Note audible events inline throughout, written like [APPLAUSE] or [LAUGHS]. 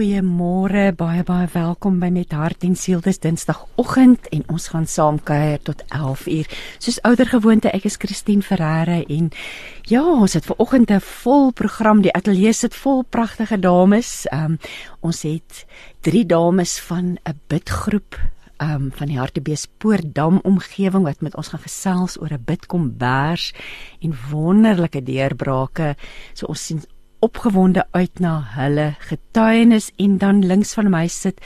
goeiemôre. Baie baie welkom by Met Hart en Siel. Dis Dinsdagoggend en ons gaan saam kuier tot 11uur. Soos ouer gewoonte, ek is Christine Ferreira en ja, ons het ver oggend 'n vol program. Die ateljee sit vol pragtige dames. Um, ons het drie dames van 'n bidgroep um van die Hartbeespoortdam omgewing wat met ons gaan gesels oor 'n bidkombers en wonderlike deurbrake. So ons sien opgewonde uit na hulle getuienis en dan links van my sit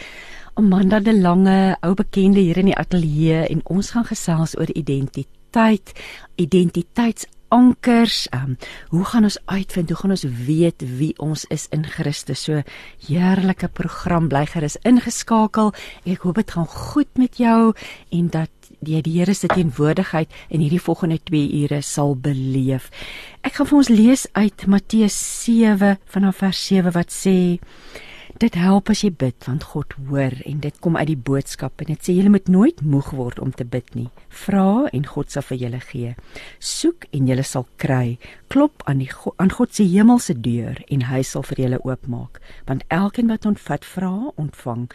Amanda de Lange, ou bekende hier in die ateljee en ons gaan gesels oor identiteit, identiteitsankers. Um, hoe gaan ons uitvind? Hoe gaan ons weet wie ons is in Christus? So heerlike program bly gerus ingeskakel. Ek hoop dit gaan goed met jou en dat die die Here se teenwoordigheid in hierdie volgende 2 ure sal beleef. Ek gaan vir ons lees uit Matteus 7 vanaf vers 7 wat sê dit help as jy bid want God hoor en dit kom uit die boodskap en dit sê julle moet nooit moeg word om te bid nie. Vra en God sal vir julle gee. Soek en julle sal kry. Klop aan die aan God se hemelse deur en hy sal vir julle oopmaak. Want elkeen wat ontvat vra, ontvang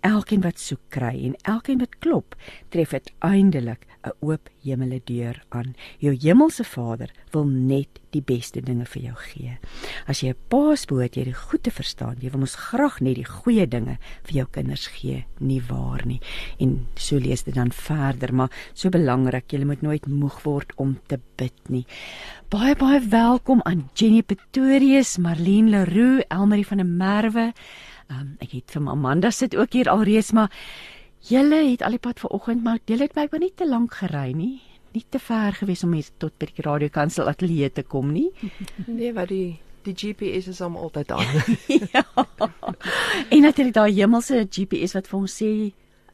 elkeen wat soek kry en elkeen wat klop, tref uiteindelik 'n oop hemelse deur aan. Jou hemelse Vader wil net die beste dinge vir jou gee. As jy 'n paas behoort jy die goed te verstaan. Jy wil mos graag net die goeie dinge vir jou kinders gee, nie waar nie? En so lees dit dan verder, maar so belangrik, jy moet nooit moeg word om te bid nie. Baie baie welkom aan Jenny Pretorius, Marlene Leroux, Elmarie van der Merwe. Um, ek het vir Amanda sit ook hier alreeds, maar julle het al die pad vanoggend, maar julle het baie nie te lank gery nie. Nie te ver gewees om hier tot by die radiokansel ateljee te kom nie. [LAUGHS] Nee, wat die die GPS is om altyd aan. [LAUGHS] [LAUGHS] ja. En natuurlik daai hemelse GPS wat vir ons sê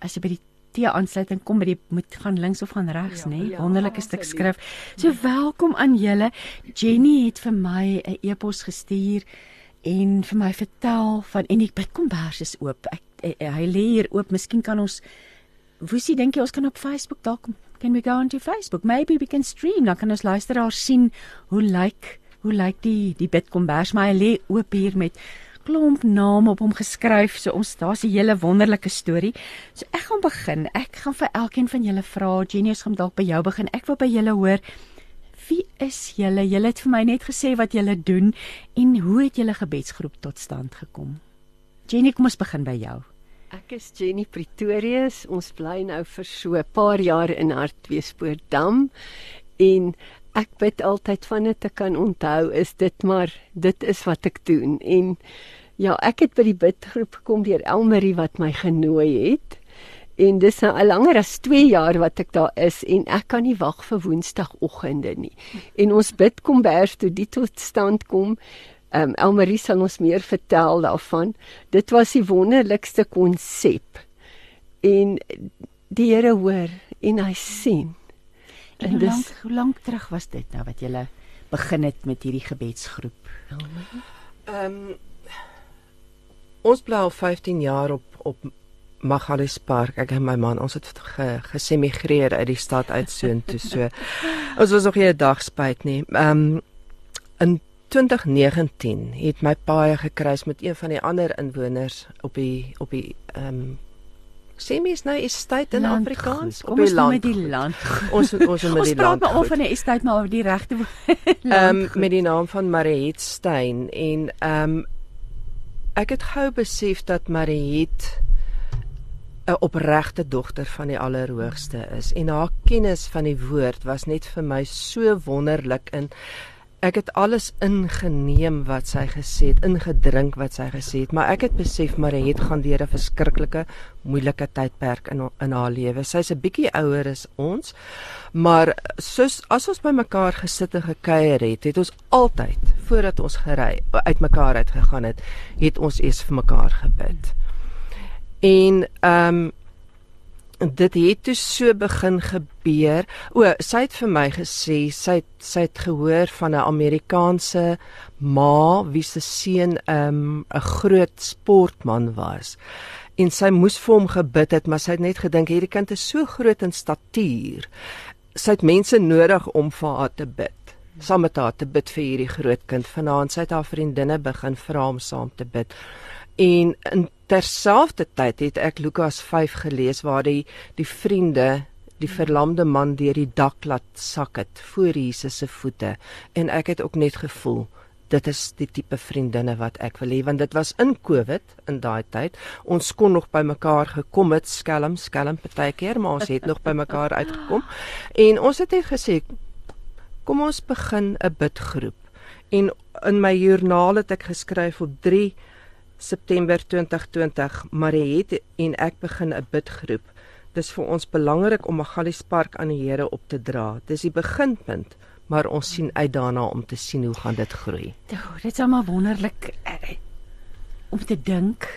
as jy by die T aansluiting kom by die moet gaan links of gaan regs, ja, nê? Ja, Wonderlike ja, stuk skrif. So welkom aan julle. Jenny het vir my 'n e-pos gestuur en vir my vertel van en die bidkombers is oop. Ek, ek, ek hy lê hier oop. Miskien kan ons Woesie dink jy ons kan op Facebook dalk can we go onto Facebook? Maybe we can stream. Dan kan ons luisteraars sien hoe lyk like, hoe lyk like die die bidkombers maar hy lê oop hier met klomp name op hom geskryf. So ons daar's 'n hele wonderlike storie. So ek gaan begin. Ek gaan vir elkeen van julle vra. Genius gaan dalk by jou begin. Ek wil by julle hoor wie is julle? Julle het vir my net gesê wat julle doen en hoe het julle gebedsgroep tot stand gekom? Jenny, kom ons begin by jou. Ek is Jenny Pretorius. Ons bly nou vir so 'n paar jaar in Hartbeespoortdam en ek bid altyd van dit te kan onthou is dit maar dit is wat ek doen en ja, ek het by die bidgroep gekom deur Elmarie wat my genooi het en dis nou al langer as 2 jaar wat ek daar is en ek kan nie wag vir woensdagoggende nie. En ons bid kom bers toe dit tot stand kom. Ehm um, Elmarie sal ons meer vertel daarvan. Dit was die wonderlikste konsep. En die Here hoor en hy sien. En, en dis lang, hoe lank terug was dit nou wat jy begin het met hierdie gebedsgroep? Ehm um, ons bly al 15 jaar op op Magalies Park. Ek en my man, ons het ge, gesemigreer uit die stad uit soontoe. So ons was nog nie 'n dag spyt nie. Ehm um, in 2019 het my paai gekruis met een van die ander inwoners op die op die ehm um, Semies nou is tyd in Afrikaans op die land. Met die land. Ons ons met die land. Ons praat maar of van 'n estate maar oor die regte [LAUGHS] Ehm um, met die naam van Mariet Stein en ehm um, ek het gou besef dat Mariet 'n opregte dogter van die Allerhoogste is en haar kennis van die woord was net vir my so wonderlik in ek het alles ingeneem wat sy gesê het, ingedrink wat sy gesê het, maar ek het besef maar hy het gaan deur 'n verskriklike moeilike tydperk in in haar lewe. Sy's 'n bietjie ouer as ons, maar soos as ons by mekaar gesit en gekuier het, het ons altyd voordat ons gery uitmekaar uit gegaan het, het ons eers vir mekaar gebid. En ehm um, dit het toe so begin gebeur. O, sy het vir my gesê sy het, sy het gehoor van 'n Amerikaanse ma wie se seun ehm, 'n um, groot sportman was. En sy moes vir hom gebid het, maar sy het net gedink hierdie kind is so groot in statuur. Sy het mense nodig om vir haar te bid. Saam met haar te bid vir hierdie groot kind. Vanaand sy het haar vriendinne begin vra om saam te bid En in terselfdertyd het ek Lukas 5 gelees waar die die vriende die verlamde man deur die dak laat sak het voor Jesus se voete en ek het ook net gevoel dit is die tipe vriendinne wat ek wil hê want dit was in Covid in daai tyd. Ons kon nog by mekaar gekom het skelm skelm partykeer, maar ons het nog by mekaar uitgekom. En ons het net gesê kom ons begin 'n bidgroep. En in my joernaal het ek geskryf op 3 September 2020, Mariet en ek begin 'n bidgroep. Dis vir ons belangrik om Magalies Park aan die Here op te dra. Dis die beginpunt maar ons sien uit daarna om te sien hoe gaan dit groei. Oh, dit is almal wonderlik uh, om te dink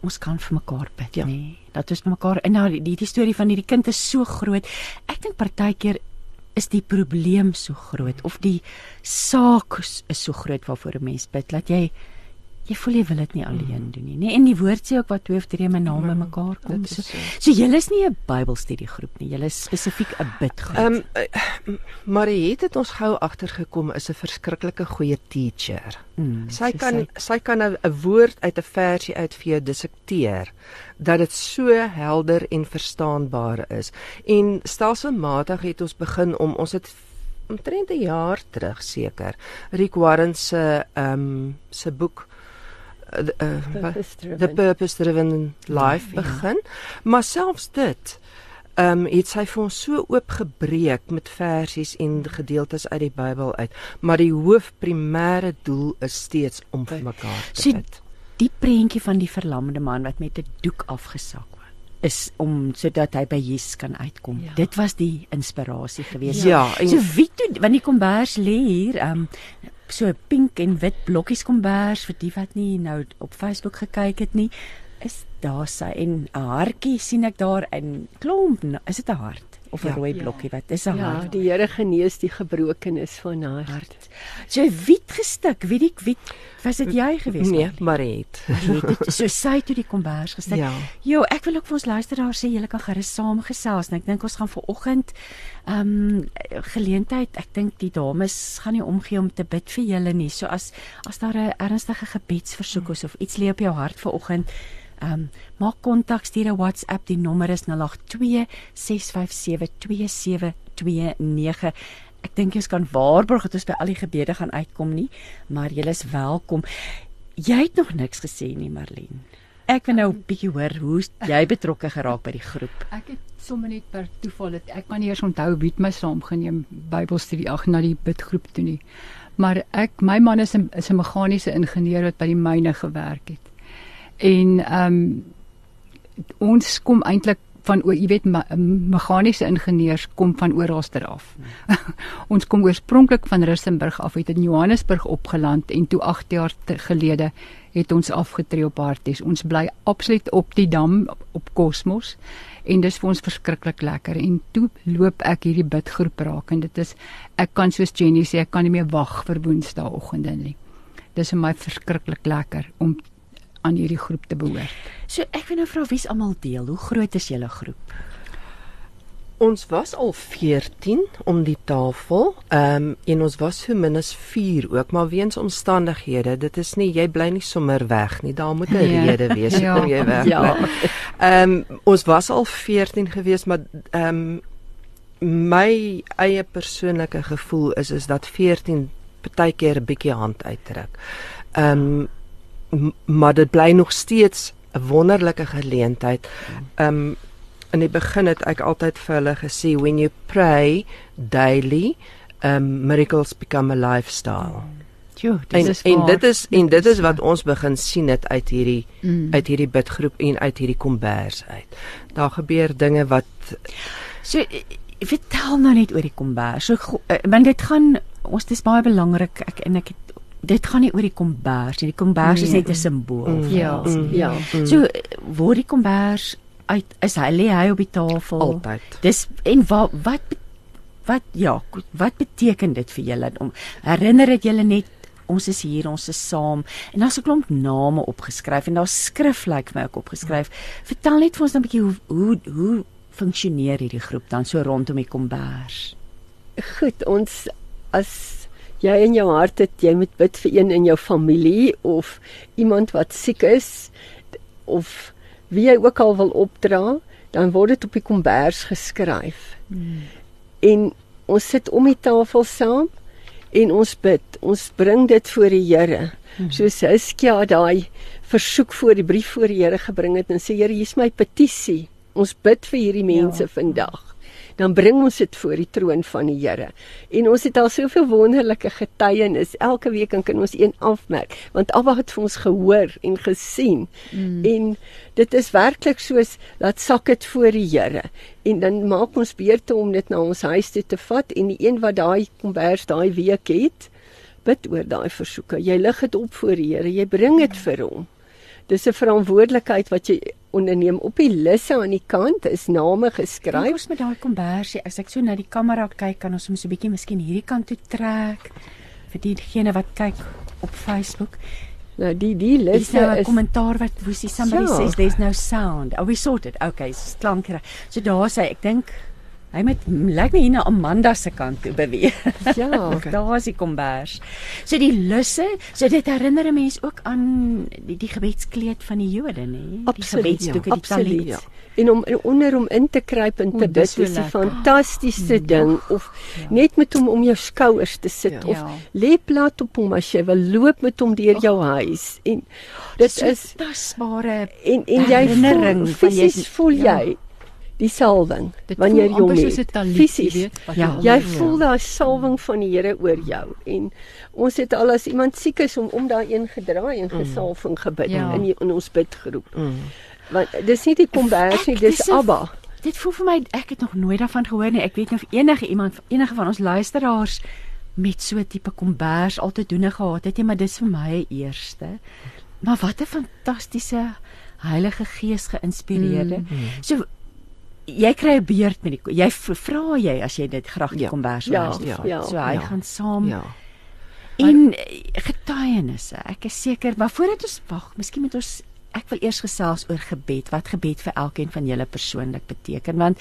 ons kan vir mekaar bid, ja. Nee, dat ons vir mekaar in nou die, die storie van hierdie kind is so groot. Ek dink partykeer is die probleem so groot of die saak is so groot waarvoor 'n mens bid dat jy jy voel jy wil dit nie alleen doen nie, nê? En die woord sê ook wat twee of drie my naam by mekaar kom. So, so julle is nie 'n Bybelstudiegroep nie. Julle is spesifiek 'n bidgroep. Ehm um, Marie het ons gou agtergekom is 'n verskriklike goeie teacher. Mm, sy kan sy, sy kan 'n woord uit 'n versie uit vir jou dissekteer dat dit so helder en verstaanbaar is. En stelselmatig het ons begin om ons het omtrent 'n jaar terug seker Rick Warren se ehm um, se boek uh, the purpose driven life ja. begin maar selfs dit ehm um, het sy vir ons so oopgebreek met versies en gedeeltes uit die Bybel uit maar die hoof primêre doel is steeds om vir mekaar te bid so, die prentjie van die verlamde man wat met 'n doek afgesak is om sodat hy by Jesus kan uitkom. Ja. Dit was die inspirasie geweest. Ja, en, so wie toe wanneer die kombers lê hier, ehm um, so pink en wit blokkies kombers vir die wat nie nou op Facebook gekyk het nie is daar sy en 'n hartjie sien ek daar in klomp is dit 'n hart of 'n ja, rooi blokkie ja. wat is 'n ja, hart die Here genees die gebrokenis van haar hart. So wit gestik. Weet ek wit was dit jy gewees? Nee Marit [LAUGHS] so sy toe die kombers gestik. Ja. jo ek wil ook vir ons luisteraars sê julle kan gerus saamgesels. En ek dink ons gaan vir oggend ehm um, geleentheid ek dink die dames gaan nie omgee om te bid vir julle nie. So as as daar 'n ernstige gebedsversoek is of iets lê op jou hart vir oggend Ehm um, maak kontak stuur 'n WhatsApp die nommer is 082 657 2729. Ek dink jy kan waarborg dat ons by al die gebede gaan uitkom nie, maar jy is welkom. Jy het nog niks gesê nie, Marlene. Ek wil nou 'n bietjie hoor hoe jy betrokke geraak by die groep. Ek het sommer net per toeval dit ek kan nie eers onthou wie het my saamgeneem Bybelstudie ag na die bidgroep toe nie. Maar ek my man is 'n is 'n meganiese ingenieur wat by die myne gewerk het en ehm um, ons kom eintlik van o, jy weet me, meganiese ingenieurs kom van oralster af. Hmm. [LAUGHS] ons kom oorspronklik van Rissenburg af, het in Johannesburg opgeland en toe 8 jaar gelede het ons afgetree op Harties. Ons bly absoluut op die dam op Kosmos en dis vir ons verskriklik lekker en toe loop ek hierdie bidgroep raak en dit is ek kan soos Jenny sê ek kan nie meer wag vir Woensdaagoggende nie. Dis vir my verskriklik lekker om aan hierdie groep te behoort. So ek wil nou vra wie's almal deel? Hoe groot is julle groep? Ons was al 14 om die tafel. Ehm um, en ons was vir minus 4 ook, maar weens omstandighede, dit is nie jy bly nie sommer weg nie. Daar moet 'n ja. rede wees [LAUGHS] ja. om jy weg ja. bly. Ehm um, ons was al 14 gewees, maar ehm um, my eie persoonlike gevoel is is dat 14 partykeer 'n bietjie hand uitdruk. Ehm um, maar dit bly nog steeds 'n wonderlike geleentheid. Um, in die begin het ek altyd vir hulle gesê when you pray daily, um miracles become a lifestyle. Jo, dit is en, en dit is en dit is wat ons begin sien dit uit hierdie mm. uit hierdie bidgroep en uit hierdie kombers uit. Daar gebeur dinge wat so vertel nou net oor die kombers. So eh, want dit gaan ons dis baie belangrik ek en ek het dit gaan nie oor die kombers nie. Die kombers nee. is net 'n simbool. Mm. Ja. Mm. Ja. Mm. So word die kombers uit is hy lê hy op die tafel. Altyd. Dis en wat wat wat ja, wat beteken dit vir julle om herinner dit julle net ons is hier, ons is saam en daar's 'n klomp name opgeskryf en daar's skriflyk vir my ook opgeskryf. Vertel net vir ons 'n bietjie hoe hoe hoe funksioneer hierdie groep dan so rondom die kombers? Goed, ons as jy in jou hart het jy moet bid vir een in jou familie of iemand wat siek is of wie jy ook al wil opdra, dan word dit op die kombers geskryf. Hmm. En ons sit om die tafel saam en ons bid. Ons bring dit voor die Here. Hmm. Soos Hiskia daai versoek voor die brief voor die Here gebring het en sê Here, hier's my petisie. Ons bid vir hierdie mense ja. vandag dan bring ons dit voor die troon van die Here. En ons het al soveel wonderlike getuienis. Elke week kan ons een afmerk, want Abba het vir ons gehoor en gesien. Mm. En dit is werklik soos laat sak dit voor die Here. En dan maak ons beurte om dit na ons huis toe te vat en die een wat daai kombers daai week het, bid oor daai versoeke. Jy lig dit op voor die Here. Jy bring dit vir hom. Dis 'n verantwoordelikheid wat jy onderneem op die lisse aan die kant is name geskryf. Ons met daai kombersie, as ek so na die kamera kyk, kan ons hom so 'n bietjie miskien hierdie kant toe trek vir diegene wat kyk op Facebook. Nou die die lisse nou is 'n kommentaar wat woesie somebody ja. says there's no sound. Oh we sorted. Okay, klank. So daar sê ek dink Hy met lyk my hier na Amanda se kant toe beweeg. [LAUGHS] Ja, [LAUGHS] okay. daar is die kombers. So die lusse, so dit herinner 'n mens ook aan die, die gebedskleed van die Jode, nê? Die gebedsdoek ja, die talit. Ja. En om onder hom in te kruip en te bid is 'n fantastiese mm. ding of ja. net met hom om jou skouers te sit ja. of ja. lê plat op hom as jy wil loop met hom deur jou huis en dit so is tasbare en en jy herinnering van jy voel jy ja die salwing wanneer jy hom fisies weet ja, jy ja. voel daai salwing van die Here oor jou en ons het al as iemand siek is om om daai een gedraai en mm. gesalwing gebid ja. in, die, in ons bidgroep mm. want dis nie die kombers nie dis Abba dit voel vir my ek het nog nooit daarvan gehoor nie ek weet nie of enige iemand enige van ons luisteraars met so 'n tipe kombers altyd doene gehad het nie maar dis vir my eerste maar wat 'n fantastiese Heilige Gees geïnspireerde. Mm. So jy kry 'n beurt met die jy vra jy as jy dit graag die ja. kombers wil ja, ja, ja, so hy ja, gaan saam ja. en getuienisse ek is seker maar voordat ons wag miskien moet ons ek wil eers gesels oor gebed wat gebed vir elkeen van julle persoonlik beteken want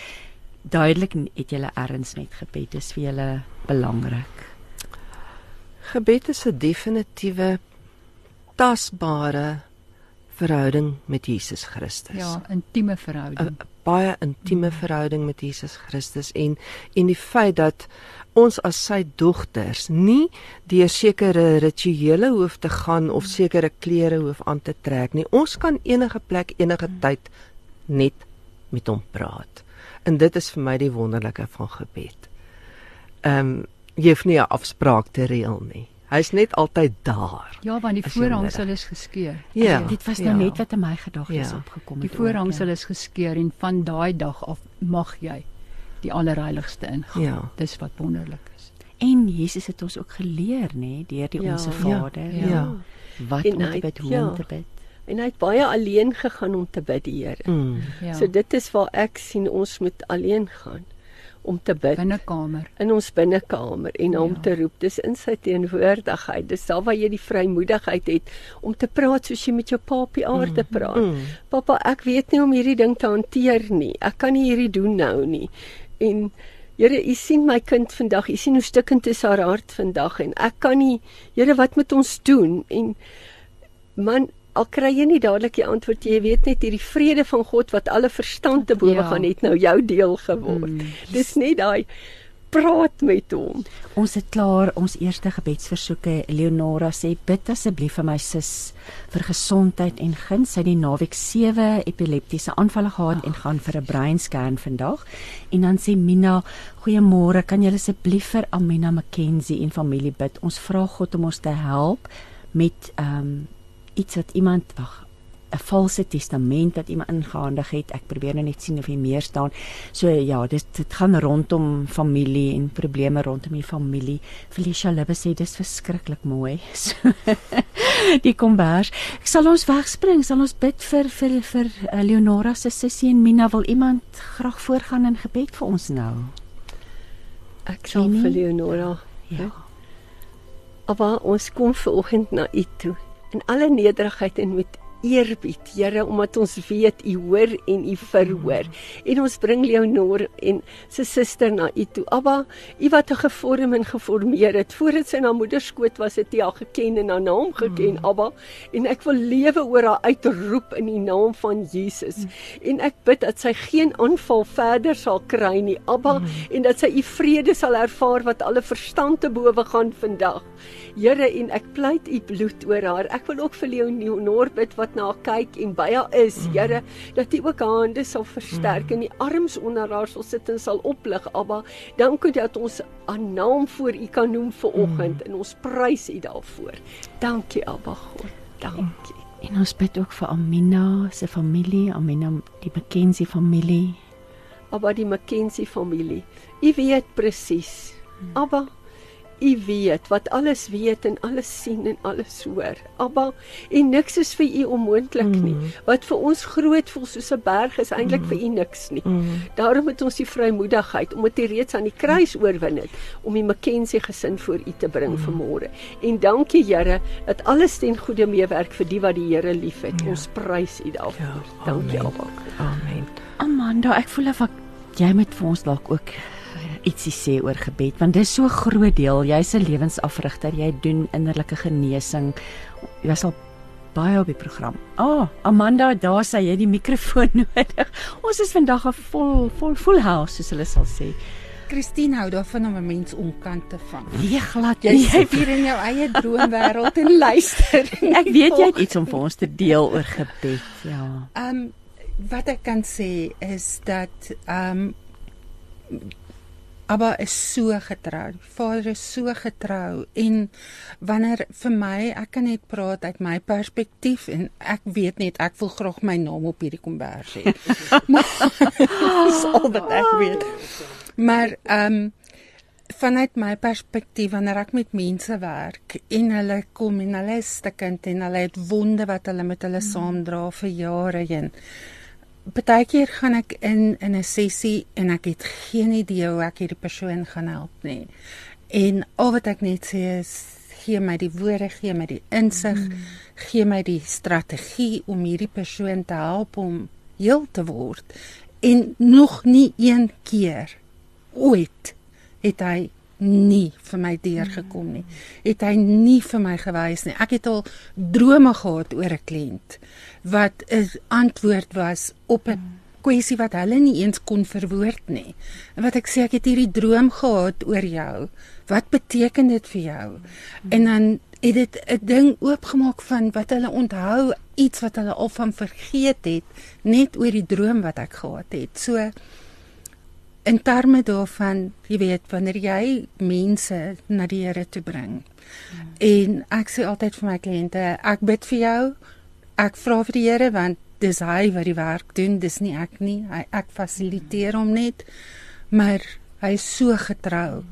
duidelik het julle erns met gebed is vir julle belangrik gebed is 'n definitiewe tasbare verhouding met Jesus Christus. Ja, intieme verhouding. 'n Baie intieme verhouding met Jesus Christus en en die feit dat ons as sy dogters nie deur sekere rituele hoef te gaan of sekere klere hoef aan te trek nie. Ons kan enige plek enige hmm. tyd net met hom praat. En dit is vir my die wonderlike van gebed. Ehm um, jy hoef nie 'n afspraak te reël nie. Hy's net altyd daar. Ja, want die voorhangsel is geskeur. Ja, en dit was nou ja. net wat in my gedagtes ja. opgekom het. Die voorhangsel is geskeur en van daai dag af mag jy die allerheiligste ingaan. Ja. Dis wat wonderlik is. En Jesus het ons ook geleer, nê, deur die ja. onsse Vader. Ja. ja. Wat en om te bid, hoe ja. om te bid. En hy het baie alleen gegaan om te bid, die Here. Mm. Ja. So dit is waar ek sien ons moet alleen gaan om te bid binnekamer in ons binnekamer en ja. om te roep dis in sy teenwoordigheid dis daar waar jy die vrymoedigheid het om te praat soos jy met jou papie aarde mm. praat mm. pappa ek weet nie om hierdie ding te hanteer nie ek kan nie hierdie doen nou nie en Here, u sien my kind vandag. U sien hoe stukkend is haar hart vandag en ek kan nie Here, wat moet ons doen? En man, al kry jy nie dadelik die antwoord jy weet net hierdie vrede van God wat alle verstand te bowe ja. gaan het nou jou deel geword. Mm. Dis net daai praat met hom. Ons het klaar ons eerste gebedsversoeke. Eleonora sê bid asseblief vir my sis vir gesondheid en guns. Sy het die naweek 7 epileptiese aanvalle gehad oh. en gaan vir 'n breinscan vandag. En dan sê Mina, goeiemôre, kan jy asseblief vir Amina McKenzie en familie bid? Ons vra God om ons te help met ehm um, iets wat iemand wag 'n valse testament wat iemand ingehandig het. Ek probeer nou net sien of hier meer staan. So ja, dit dit gaan rondom familie en probleme rondom die familie. Felicia Libbe sê dis verskriklik mooi. [LAUGHS] So, die kombers. Ek sal ons wegspring, sal ons bid vir vir vir uh, Leonora se sussie en Mina wil iemand graag voorgaan in gebed vir ons nou. Ek sal vir Leonora. Ja. Maar ons kom ver oggend na u toe in alle nederigheid en met eerbied, Here, omdat ons weet U hoor en U verhoor. En ons bring Leonor en sy suster na U toe. Abba, U wat 'n gevorm en geformeer het voordat sy na moeder skoot was, het U haar geken en haar naam geken, Abba. En ek wil lewe oor haar uitroep in die naam van Jesus. En ek bid dat sy geen aanval verder sal kry nie, Abba, en dat sy U vrede sal ervaar wat alle verstand te bowe gaan vandag. Here, en ek pleit U bloed oor haar. Ek wil ook vir Leonor bid wat na haar kyk en by haar is, Here, dat U ook haar hande sal versterk en die arms onder haar sal sit en sal oplig, Abba. Dankie dat ons 'n naam voor U kan noem vir oggend en ons prys U daarvoor. Dankie, Abba God. Dankie. En ons bid ook vir Amina se familie, Amina die McKenzie familie. Abba die McKenzie familie. U weet presies. Abba U weet wat alles weet en alles sien en alles hoor. Abba, en niks is vir U onmoontlik nie. Wat vir ons groot voel soos 'n berg is eintlik vir U niks nie. Daarom het ons die vrymoedigheid omdat U reeds aan die kruis oorwin het om die McKenzie gesin voor U te bring vanmôre. En dankie Here dat alles ten goeie meewerk vir die wat die Here liefhet. Ons prys U daarvoor. Dankie Abba. Amen. Amanda, ek voel of ek jy moet vir ons dalk ook ietsie sê oor gebed want dis so 'n groot deel. Jy's 'n lewensafrigter. Jy doen innerlike genesing. Jy's al baie op die program. Ah, oh, Amanda, daar sê jy die mikrofoon [LAUGHS] nodig. Ons is vandag 'n vol vol full house soos hulle sal sê. Christine hou daarvan om 'n mens onkant te vang. Nee, glad Jy nie. sit hier in jou eie droomwêreld en [LAUGHS] luister. Ek weet jy het iets om vir ons te deel oor gebed. Ja. Ehm um, wat ek kan sê is dat ehm um, Abba is so getrou. Vader is so getrou en wanneer vir my, ek kan net praat uit my perspektief en ek weet net ek wil graag my naam op hierdie kombers hê. [LAUGHS] maar dis al wat ek weet. Maar ehm um, vanuit my perspektief wanneer ek met mense werk en hulle kom en hulle is stikkend en hulle het wonde wat hulle met hulle saamdra vir jare heen. Partykeer gaan ek in in 'n sessie en ek het geen idee hoe ek hierdie persoon gaan help nie. En al wat ek net sê is gee my die woorde, gee my die insig, mm. gee my die strategie om hierdie persoon te help om heel te word. En nog nie een keer ooit het hy nie vir my deurgekom nie. Het hy nie vir my gewys nie. Ek het al drome gehad oor 'n kliënt wat 'n antwoord was op 'n kwessie wat hulle nie eens kon verwoord nie. En wat ek sê ek het hierdie droom gehad oor jou. Wat beteken dit vir jou? En dan het dit 'n ding oopgemaak van wat hulle onthou, iets wat hulle al van vergeet het, net oor die droom wat ek gehad het. So in terme daarvan, jy weet, wanneer jy mense na die Here toe bring. Ja. En ek sê altyd vir my kliënte, ek bid vir jou. Ek vra vir die Here want dis hy wat die werk doen, dis nie ek nie. Hy ek fasiliteer hom net. Maar hy is so getrou.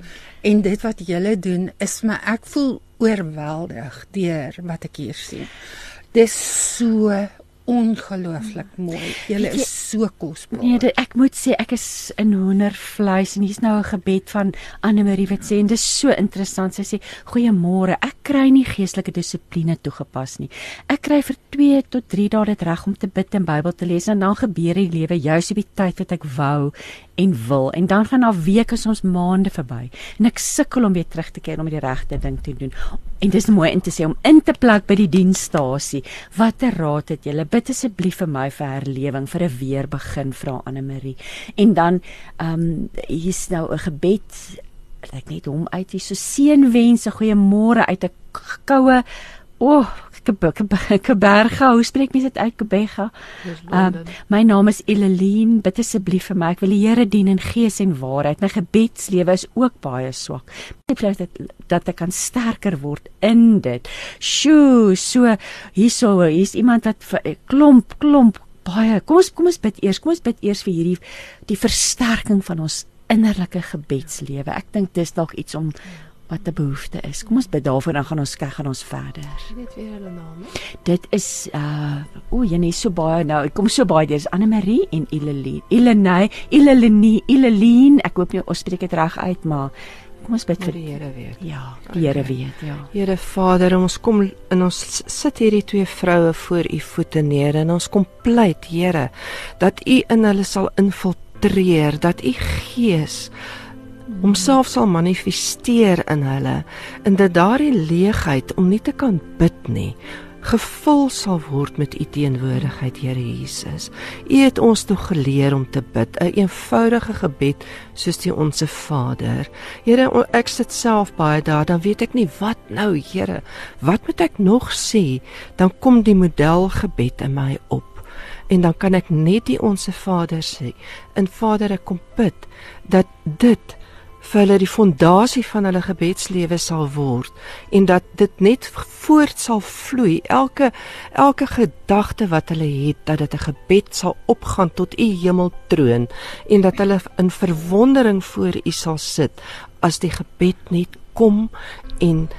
En dit wat julle doen is my ek voel oorweldig deur wat ek hier sien. Dis so ongelooflik mooi. Julle is so kosbaar. Nee, dit, ek moet sê ek is in hoendervleis en hier's nou 'n gebed van Anne Marie wat sê en dis so interessant. Sy sê: "Goeiemôre. Ek kry nie geestelike dissipline toegepas nie. Ek kry vir 2 tot 3 dae dit reg om te bid en Bybel te lees en dan gebeur die lewe juis op die tyd wat ek wou en wil en dan gaan daar weke soms maande verby en ek sukkel om weer terug te keer om die regte ding te doen. En dis mooi in te sê om in te plak by die diensstasie. Watter raad het julle? Bid asseblief vir my vir herlewing vir 'n weer begin vra Anne Marie. En dan ehm um, hier's nou 'n gebed ek net hom uit hier so seënwense goeiemôre uit 'n koue o oh, Keberga, hoe spreek mense dit uit Keberga? Uh, my naam is Eline, bid asseblief vir my. Ek wil die Here dien in gees en waarheid. My gebedslewe is ook baie swak. Ek vra dat dat ek kan sterker word in dit. Sjoe, so hierso, hier's iemand wat vir, klomp klomp baie. Kom ons kom ons bid eers. Kom ons bid eers vir hierdie die versterking van ons innerlike gebedslewe. Ek dink dis dalk iets om wat 'n behoefte is. Kom ons bid daarvoor dan gaan ons kyk gaan ons verder. Jy weet weer hulle name. Dit is uh o, jy net so baie nou. Ek kom so baie deur. Anne Marie en Ileline. Ilenay, Ilelini, Ileline. Ek hoop jy ons spreek dit reg uit, maar Kom ons bid vir die Here weet. Ja, die Here weet, ja. Here Vader, ons kom en ons sit hierdie twee vroue voor u voete neer en ons kom pleit, Here, dat u in hulle sal infiltreer, dat u Gees homself sal manifesteer in hulle en dat daardie leegheid om nie te kan bid nie gevul sal word met u teenwoordigheid Here Jesus. U het ons toe geleer om te bid, 'n een eenvoudige gebed soos die onsse Vader. Here, ek sit self baie daar, dan weet ek nie wat nou, Here. Wat moet ek nog sê? Dan kom die modelgebed in my op en dan kan ek net die onsse Vader sê. En Vader, ek kom bid dat dit vir hulle die fondasie van hulle gebedslewe sal word en dat dit net voort sal vloei. Elke elke gedagte wat hulle het dat dit 'n gebed sal opgaan tot u hemeltroon en dat hulle in verwondering voor u sal sit as die gebed net kom en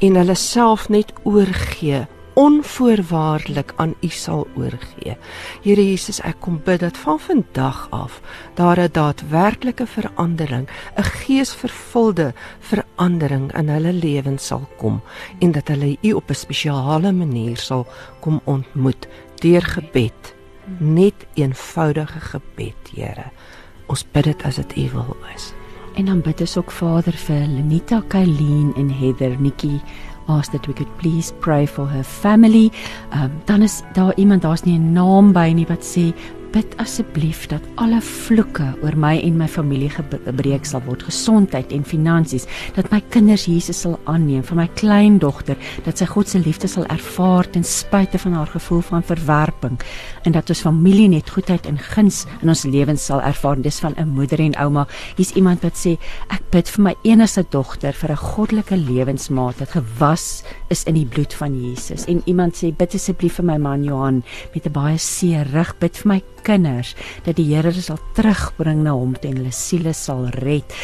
en hulle self net oorgee onvoorwaardelik aan U sal oorgee. Here Jesus, ek kom bid dat van vandag af daar 'n daadwerklike verandering, 'n geesvervulde verandering in hulle lewens sal kom en dat hulle U op 'n spesiale manier sal kom ontmoet deur gebed. Net eenvoudige gebed, Here. Ons bid dit as dit U wil is. En dan bid ons ook Vader vir Lenita, Kylien en Heather Nikki asked that we could please pray for her family. Um, dan is daar iemand, daar's nie 'n naam by nie wat sê bid asseblief dat alle vloeke oor my en my familie gebreek sal word, gesondheid en finansies, dat my kinders Jesus sal aanneem, vir my kleindogter dat sy God se liefde sal ervaar ten spyte van haar gevoel van verwerping en dat ons familie net goedheid en guns in ons lewens sal ervaar. Dis van 'n moeder en ouma. Hier's iemand wat sê ek bid vir my enigste dogter vir 'n goddelike lewensmaat wat gewas is in die bloed van Jesus. En iemand sê bid asseblief vir my man Johan met 'n baie seer rug, bid vir my kinders dat die Here hulle sal terugbring na hom en hulle siele sal red.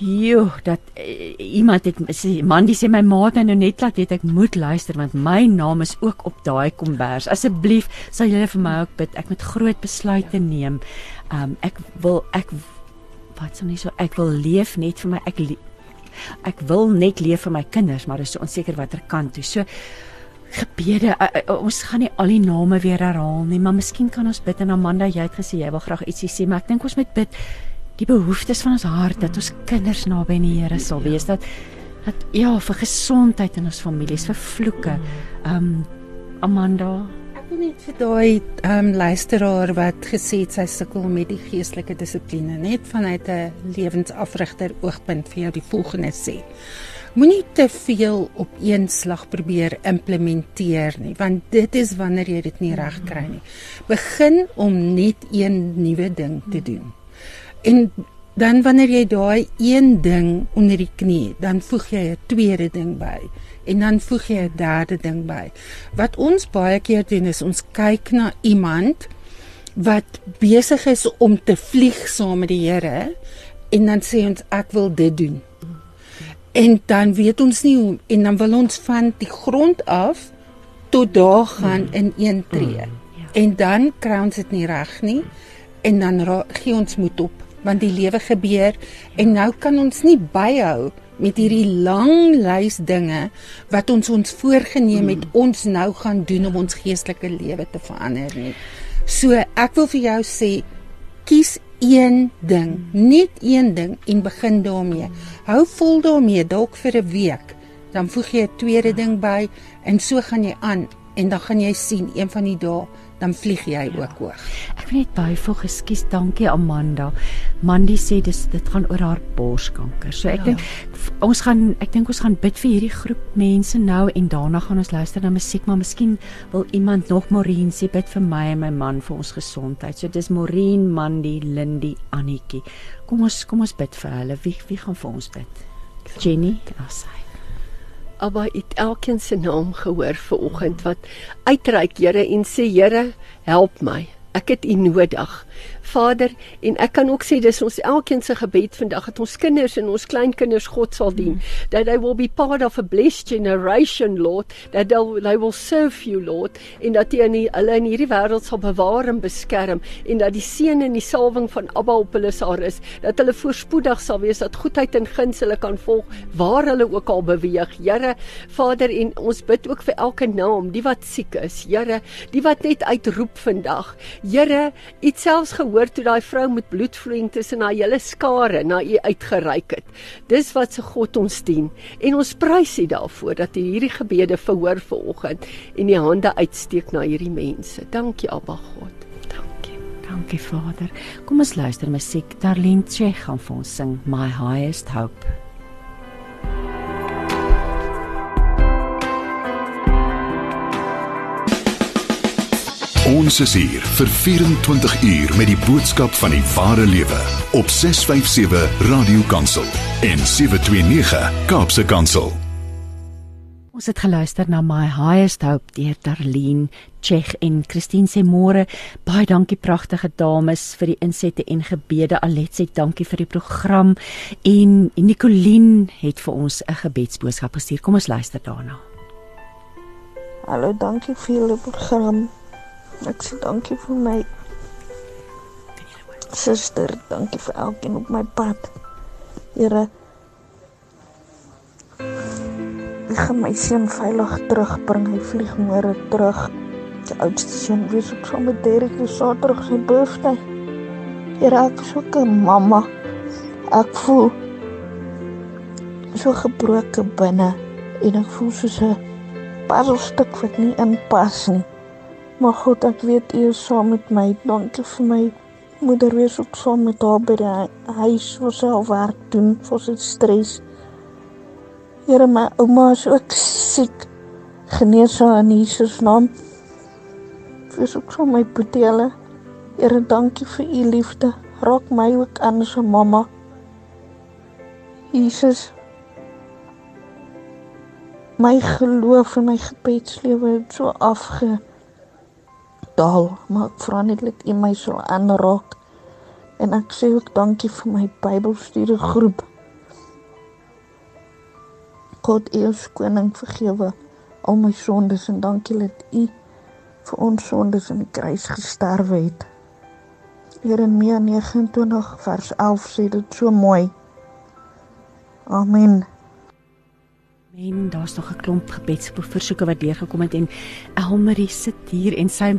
Jo, dat uh, iemand het sê man dis my maat nou net laat weet ek moet luister want my naam is ook op daai kombers. Asseblief sal julle vir my ook bid. Ek moet groot besluite neem. Um ek wil ek wat sou nie so ek wil leef net vir my ek ek wil net leef vir my kinders, maar is so onseker watter kant toe. So gebede uh, ons gaan nie al die name weer herhaal nie maar miskien kan ons bid en Amanda jy het gesê jy wil graag ietsie sê maar ek dink ons moet bid die behoeftes van ons hart dat ons kinders naby die Here sal wees dat dat ja vir gesondheid in ons families vir vloeke. Um Amanda? Ek wil net vir daai um luisteraar wat gesê het sy sukkel met die geestelike dissipline net vanuit 'n lewensafrigter oogpunt vir jou die volgende sê Moenie te veel op een slag probeer implementeer nie, want dit is wanneer jy dit nie reg kry nie. Begin om net een nuwe ding te doen. En dan wanneer jy daai een ding onder die knie, dan voeg jy 'n tweede ding by en dan voeg jy 'n derde ding by. Wat ons baie keer doen is ons kyk na iemand wat besig is om te vlieg saam met die Here en dan sê ons ek wil dit doen. En dan weet ons nie hoe en dan wil ons van die grond af tot daar gaan mm. in een tree. Mm. Ja. En dan kry ons dit nie reg nie en dan gee ons moed op want die lewe gebeur en nou kan ons nie byhou met hierdie lang lys dinge wat ons ons voorgenem het mm. ons nou gaan doen om ons geestelike lewe te verander nie. So ek wil vir jou sê kies een ding, net een ding en begin daarmee. Hou vol daarmee dalk vir 'n week. Dan voeg jy 'n tweede ding by en so gaan jy aan en dan gaan jy sien een van die dae dan vlieg jy ja. ook hoog. Ek wil net byvoeg, ekskuus, dankie Amanda. Mandy sê dis dit gaan oor haar borskanker. So ek ja. dink ons gaan ek dink ons gaan bid vir hierdie groep mense nou en daarna gaan ons luister na musiek, maar miskien wil iemand nog Morien sê bid vir my en my man vir ons gesondheid. So dis Morien, Mandy, Lindy, Annetjie. Kom ons kom ons bid vir hulle. Wie wie gaan vir ons bid? Jenny, asai. Abba het elkeen se naam gehoor ver oggend wat uitreik Here en sê Here help my Ek het U nodig. Vader, en ek kan ook sê dis ons elkeen se gebed vandag dat ons kinders en ons kleinkinders God sal dien. That they will be part of a blessed generation, Lord, that they'll, they will serve you, Lord, en dat U in die, hulle in hierdie wêreld sal bewaar en beskerm en dat die seën en die salwing van Abba op hulle sal rus, dat hulle voorspoedig sal wees, dat goedheid en guns hulle kan volg waar hulle ook al beweeg. Here, Vader, en ons bid ook vir elke naam, die wat siek is, Here, die wat net uitroep vandag. Here, U het selfs gehoor toe daai vrou met bloedvloeiing tussen haar hele skare na U uitgereik het. Dis wat se God ons dien. En ons prys U daarvoor dat U hierdie gebede verhoor vanoggend en U hande uitsteek na hierdie mense. Dankie Abba God. Dankie. Dankie Vader. Kom ons luister musiek. Darlene Che gaan vir ons sing My Highest Hope. Ons is hier vir 24 uur met die boodskap van die ware lewe op 657 Radio Kansel en 729 Kaapse Kansel. Ons het geluister na My Highest Hope deur Darlene Chech en Christine sê môre baie dankie pragtige dames vir die insette en gebede. Alet sê dankie vir die program. En Nicoline het vir ons 'n gebedsboodskap gestuur. Kom ons luister daarna. Hallo dankie vir julle program Ek sê dankie vir my suster, dankie vir elkeen op my pad. Here Ek gaan my seun veilig terugbring. Hy vlieg môre terug. Die oudste seun wees op saam met Derek die Saterdag sy birthday. Here ek is ook 'n mamma. Ek voel so gebroke binne en ek voel soos 'n puzzelstuk wat nie inpas nie. Maar God, ek weet U is saam met my. Dankie vir my moeder wees ook saam met haar by die huis vir sy werk doen vir sy stres. Here, my ouma is ook siek. Genees haar in Jesus naam. Wees ook saam met my boetele. Here, dankie vir U liefde. Raak my ook aan as 'n mamma. Jesus my geloof en my gebedslewe het so afge daal, maar ek vra net dat U my sal aanraak. En ek sê ook dankie vir my Bybelstudie groep. God U is koning vergewe al my sondes en dankie dat U vir ons sondes aan die kruis gesterwe het. Jeremia 29 vers 11 sê dit so mooi. Amen. Men daar's nog 'n klomp gebedsversoeke wat deurgekom het en Elmarie sit hier en sy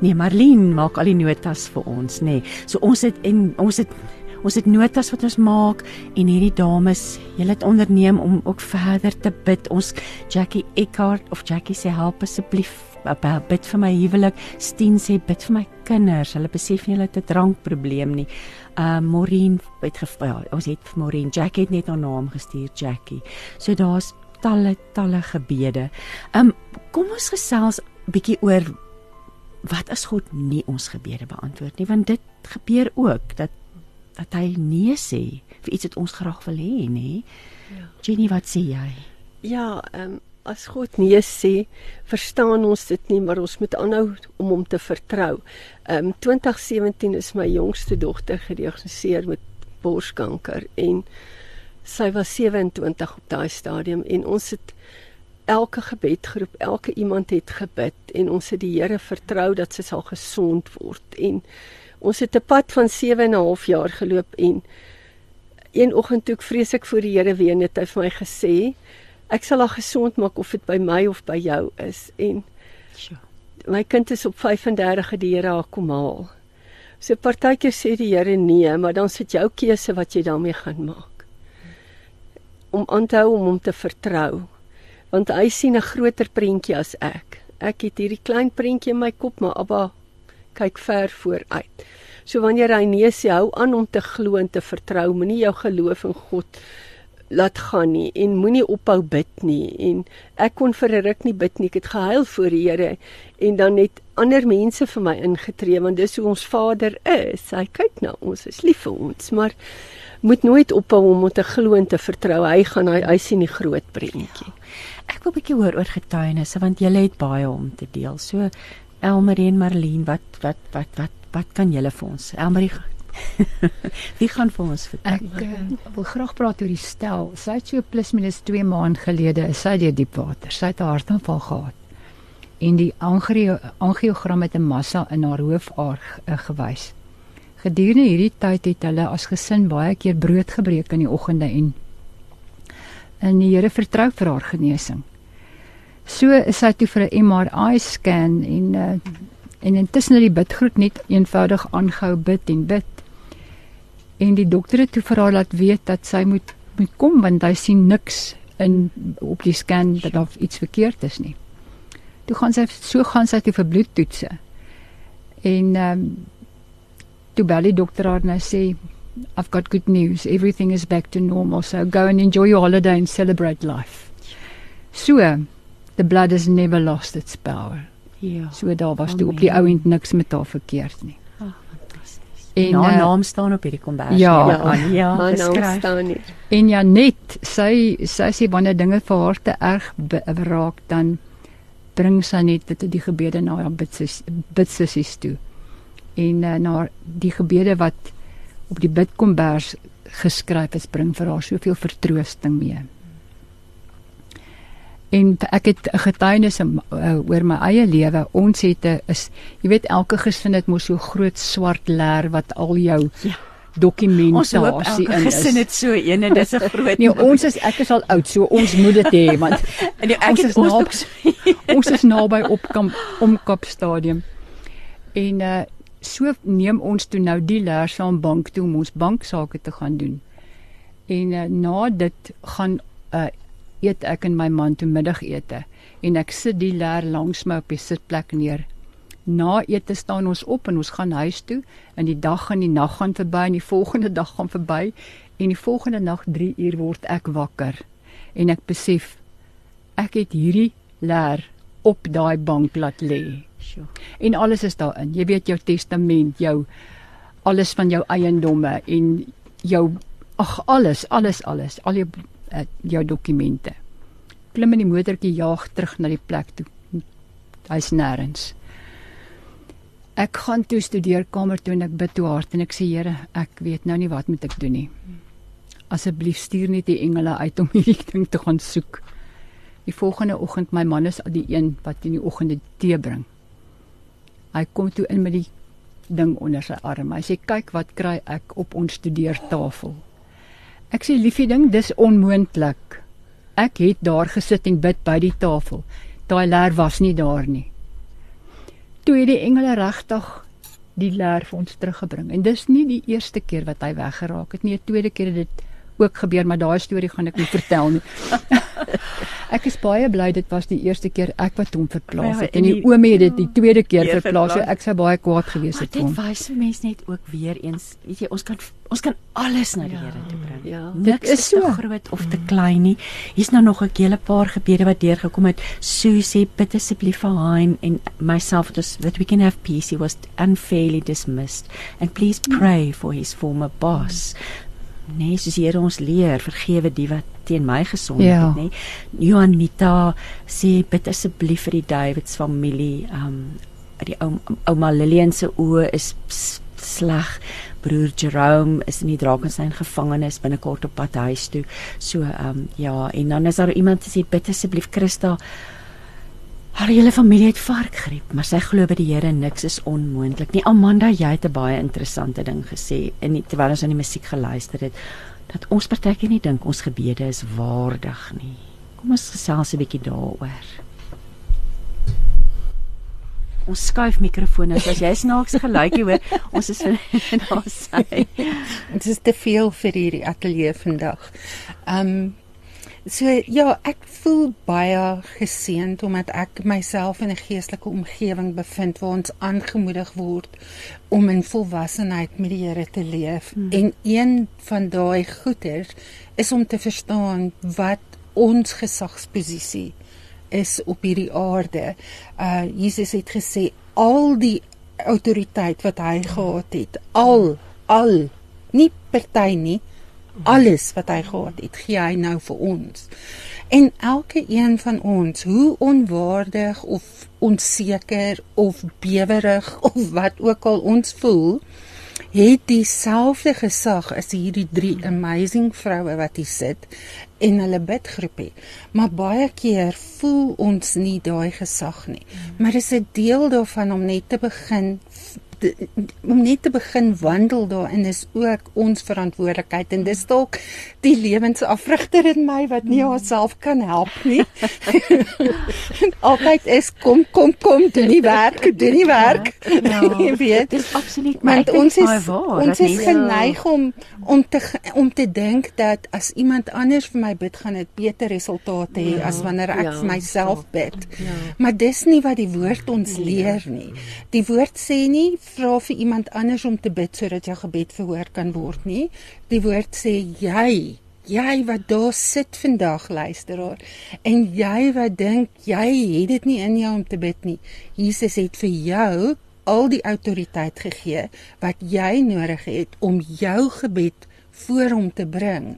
Nee, Marlene maak al die notas vir ons, nê. Nee. So ons het en ons het ons het notas wat ons maak en hierdie dames, julle het onderneem om ook verder te bid. Ons Jackie Eckhart of Jackie sê help asseblief bid vir my huwelik. Steen sê bid vir my kinders. Hulle besef nie hulle het 'n drankprobleem nie. Uh Maureen het gevra. Ja, ons het vir Maureen Jackie het net haar naam gestuur, Jackie. So daar's talle talle gebede. Um kom ons gesels bietjie oor wat as God nie ons gebede beantwoord nie? Want dit gebeur ook dat dat hy nee sê vir iets wat ons graag wil hê nê? Ja. Jenny wat sê jy? Ja ehm um, as God nee sê verstaan ons dit nie maar ons moet aanhou om hom te vertrou. Ehm um, 2017 is my jongste dogter gediagnoseer met borskanker en sy was 27 op daai stadium en ons het elke gebedgroep, elke iemand het gebid en ons het die Here vertrou dat sy sal gesond word en ons het 'n pad van 7 en 'n half jaar geloop en een oggend toe ek vrees ek voor die Here weer het hy vir my gesê ek sal haar gesond maak of dit by my of by jou is en sure. my kind is op 35 die Here haar kom haal. So partykeer sê die Here nee, maar dan sit jou keuse wat jy daarmee gaan maak. Om aan te hou om hom te vertrou want hy sien 'n groter prentjie as ek. Ek het hierdie klein prentjie in my kop, maar Abba kyk ver vooruit. So wanneer hy nee sê, hou aan om te glo en te vertrou, moenie jou geloof in God laat gaan nie en moenie ophou bid nie. En ek kon vir 'n ruk nie bid nie. Ek het gehuil voor die Here en dan net ander mense vir my ingetree want dis hoe ons Vader is. Hy kyk na ons is lief vir ons. Maar moet nooit ophou om te glo en te vertrou hy gaan hy, hy sien die groot prentjie Ek wil 'n bietjie hoor oor getuienisse want jy het baie om te deel. So Elmarie en Marlene, wat wat wat wat wat kan julle vir ons? Elmarie [LAUGHS] Wie gaan vir ons vertel? Ek uh, wil graag praat oor die stel. Sy het so plus minus 2 maande gelede is sy deur diep water. Sy het 'n hartaanval gehad. En die angiogram het 'n massa in haar hoofaar uh, gewys. Gedurende hierdie tyd het hulle as gesin baie keer brood gebreek in die oggende en en die Here vertrou vir haar genesing. So is sy toe vir 'n MRI scan en uh, en intussen het die bidgroep net eenvoudig aangehou bid en bid en die dokter het toe vir haar laat weet dat sy moet moet kom want hy sien niks in op die scan dat daar iets verkeerd is nie. Toe gaan sy so gaan sy toe vir bloedtoetse. En ehm um, toe bel die dokter haar en hy sê I've got good news. Everything is back to normal. So go and enjoy your holiday and celebrate life. So the blood has never lost its power. Ja. So daar was toe op die ou end niks met haar verkeerd nie. En haar uh, naam staan op hierdie kombers. Ja, ja, ja haar naam staan hier. En ja net, sy sy sê wanneer dinge vir haar te erg raak dan bring sy net dit die gebede na haar bidsissies toe. En uh, na die gebede wat op die bidkombers geskryf is, bring vir haar soveel vertroosting mee en ek het 'n getuienis uh, oor my eie lewe. Ons het 'n is jy weet elke gesin het mos so groot swart leer wat al jou ja. dokumentasie in is. Gesin het so een en dis 'n [LAUGHS] groot Nee, ons is ek is al oud, so ons moet dit hê want [LAUGHS] en ek ons is naby ons is naby op kamp omkap stadium. En uh so neem ons toe nou die leer saam bank toe om ons banksaake te gaan doen. En uh, na dit gaan uh eet ek en my man toe middagete en ek sit die leer langs my op die sitplek neer. Na ete staan ons op en ons gaan huis toe en die dag en die nag gaan verby en die volgende [LAUGHS] dag gaan verby en die volgende nag 3 uur word ek wakker en ek besef ek het hierdie leer op daai bank laat lê. Sjoe. En alles is daarin. Jy weet jou testament, jou alles van jou eiendomme en jou ag alles, alles, alles, al jou uh, jou dokumente. Klim in die motortjie jaag terug na die plek toe. Hy's nêrens. Ek gaan toe studeerkamer toe en ek bid toe hard en ek sê Here, ek weet nou nie wat moet ek doen nie. Asseblief stuur net die engele uit om hierdie [LAUGHS] ding te gaan soek. Die volgende oggend my man is die een wat in die oggende tee bring. Hy kom toe in met die ding onder sy arm. Hy sê kyk wat kry ek op ons studeertafel. Ek sê liefie ding, dis onmoontlik. Ek het daar gesit en bid by die tafel. Daai leer was nie daar nie. Toe het die engele regtig die leer vir ons teruggebring. En dis nie die eerste keer wat hy weggeraak het nie. Die tweede keer het dit ook gebeur, maar daai storie gaan ek nie vertel nie. [LAUGHS] ek is baie bly dit was die eerste keer ek wat hom verplaas ja, het en die, die oomie het dit die tweede keer verplaas. So ek sou baie kwaad gewees het vir hom. Dit wys mense net ook weer eens, weet jy, ons kan ons kan alles na die ja, Here toe bring. Ja. Dit is so groot of te klein nie. Hier's nou nog 'n hele paar gebede wat deurgekom het. Susie, bid asseblief vir Hein en myself just that we can have peace. He was unfairly dismissed and please pray for his former boss. Nê, nee, soos die Here ons leer, vergewe die wat teen my gesond ja. het, nê. Nee. Joanita sê bid asseblief vir die Davids familie. Um die ouma Lillian se oë is sleg. Broer Jerome is in die Drakensberg gevangenis binnekort op pad huis toe. So um ja, en dan is daar iemand wat sê bid asseblief Christa Haar hele familie het varkgriep, maar sy glo by die Here niks is onmoontlik nie. Amanda, jy het 'n baie interessante ding gesê in terwyl ons aan die musiek geluister het dat ons partykeer nie dink ons gebede is waardig nie. Kom ons gesels 'n bietjie daaroor. Ons skuif mikrofone as jy snaaks geluikie hoor. Ons is daar sy. [LAUGHS] Dit is te veel vir hierdie ateljee vandag. Um So ja, ek voel baie geseënd omdat ek myself in 'n geestelike omgewing bevind waar ons aangemoedig word om in volwassenheid met die Here te leef. Hmm. En een van daai goeders is om te verstaan wat ons gesagsposisie is op hierdie aarde. Uh Jesus het gesê al die autoriteit wat hy gehad het, al al nie party nie, Alles wat hy gehad het, gee hy nou vir ons. En elke een van ons, hoe onwaardig of onseker of bewerig [LAUGHS] of wat ook al ons voel, het dieselfde gesag as hierdie drie amazing vroue wat hier sit en hulle bidgroepie. Maar baie keer voel ons nie daai gesag nie. Maar dis 'n deel daarvan om net te begin om net te begin wandel daarin is ook ons verantwoordelikheid en dis dalk die lewensafrigter in my wat nie haarself kan help nie. [LAUGHS] Altyd is kom kom kom doen die werk, doen die werk. Ja, [LAUGHS] jy weet, dis absoluut maar ons is waar, ons is geneig om om te om te dink dat as iemand anders vir my bid gaan dit beter resultate hê ja, as wanneer ek ja, vir myself bid. Ja. Maar dis nie wat die woord ons leer nie. Die woord sê nie vra vir iemand anders om te bid sodat jou gebed verhoor kan word nie. Die woord sê jy, jy wat daar sit vandag luisteraar en jy wat dink jy het dit nie in jou om te bid nie. Jesus het vir jou al die autoriteit gegee wat jy nodig het om jou gebed voor hom te bring.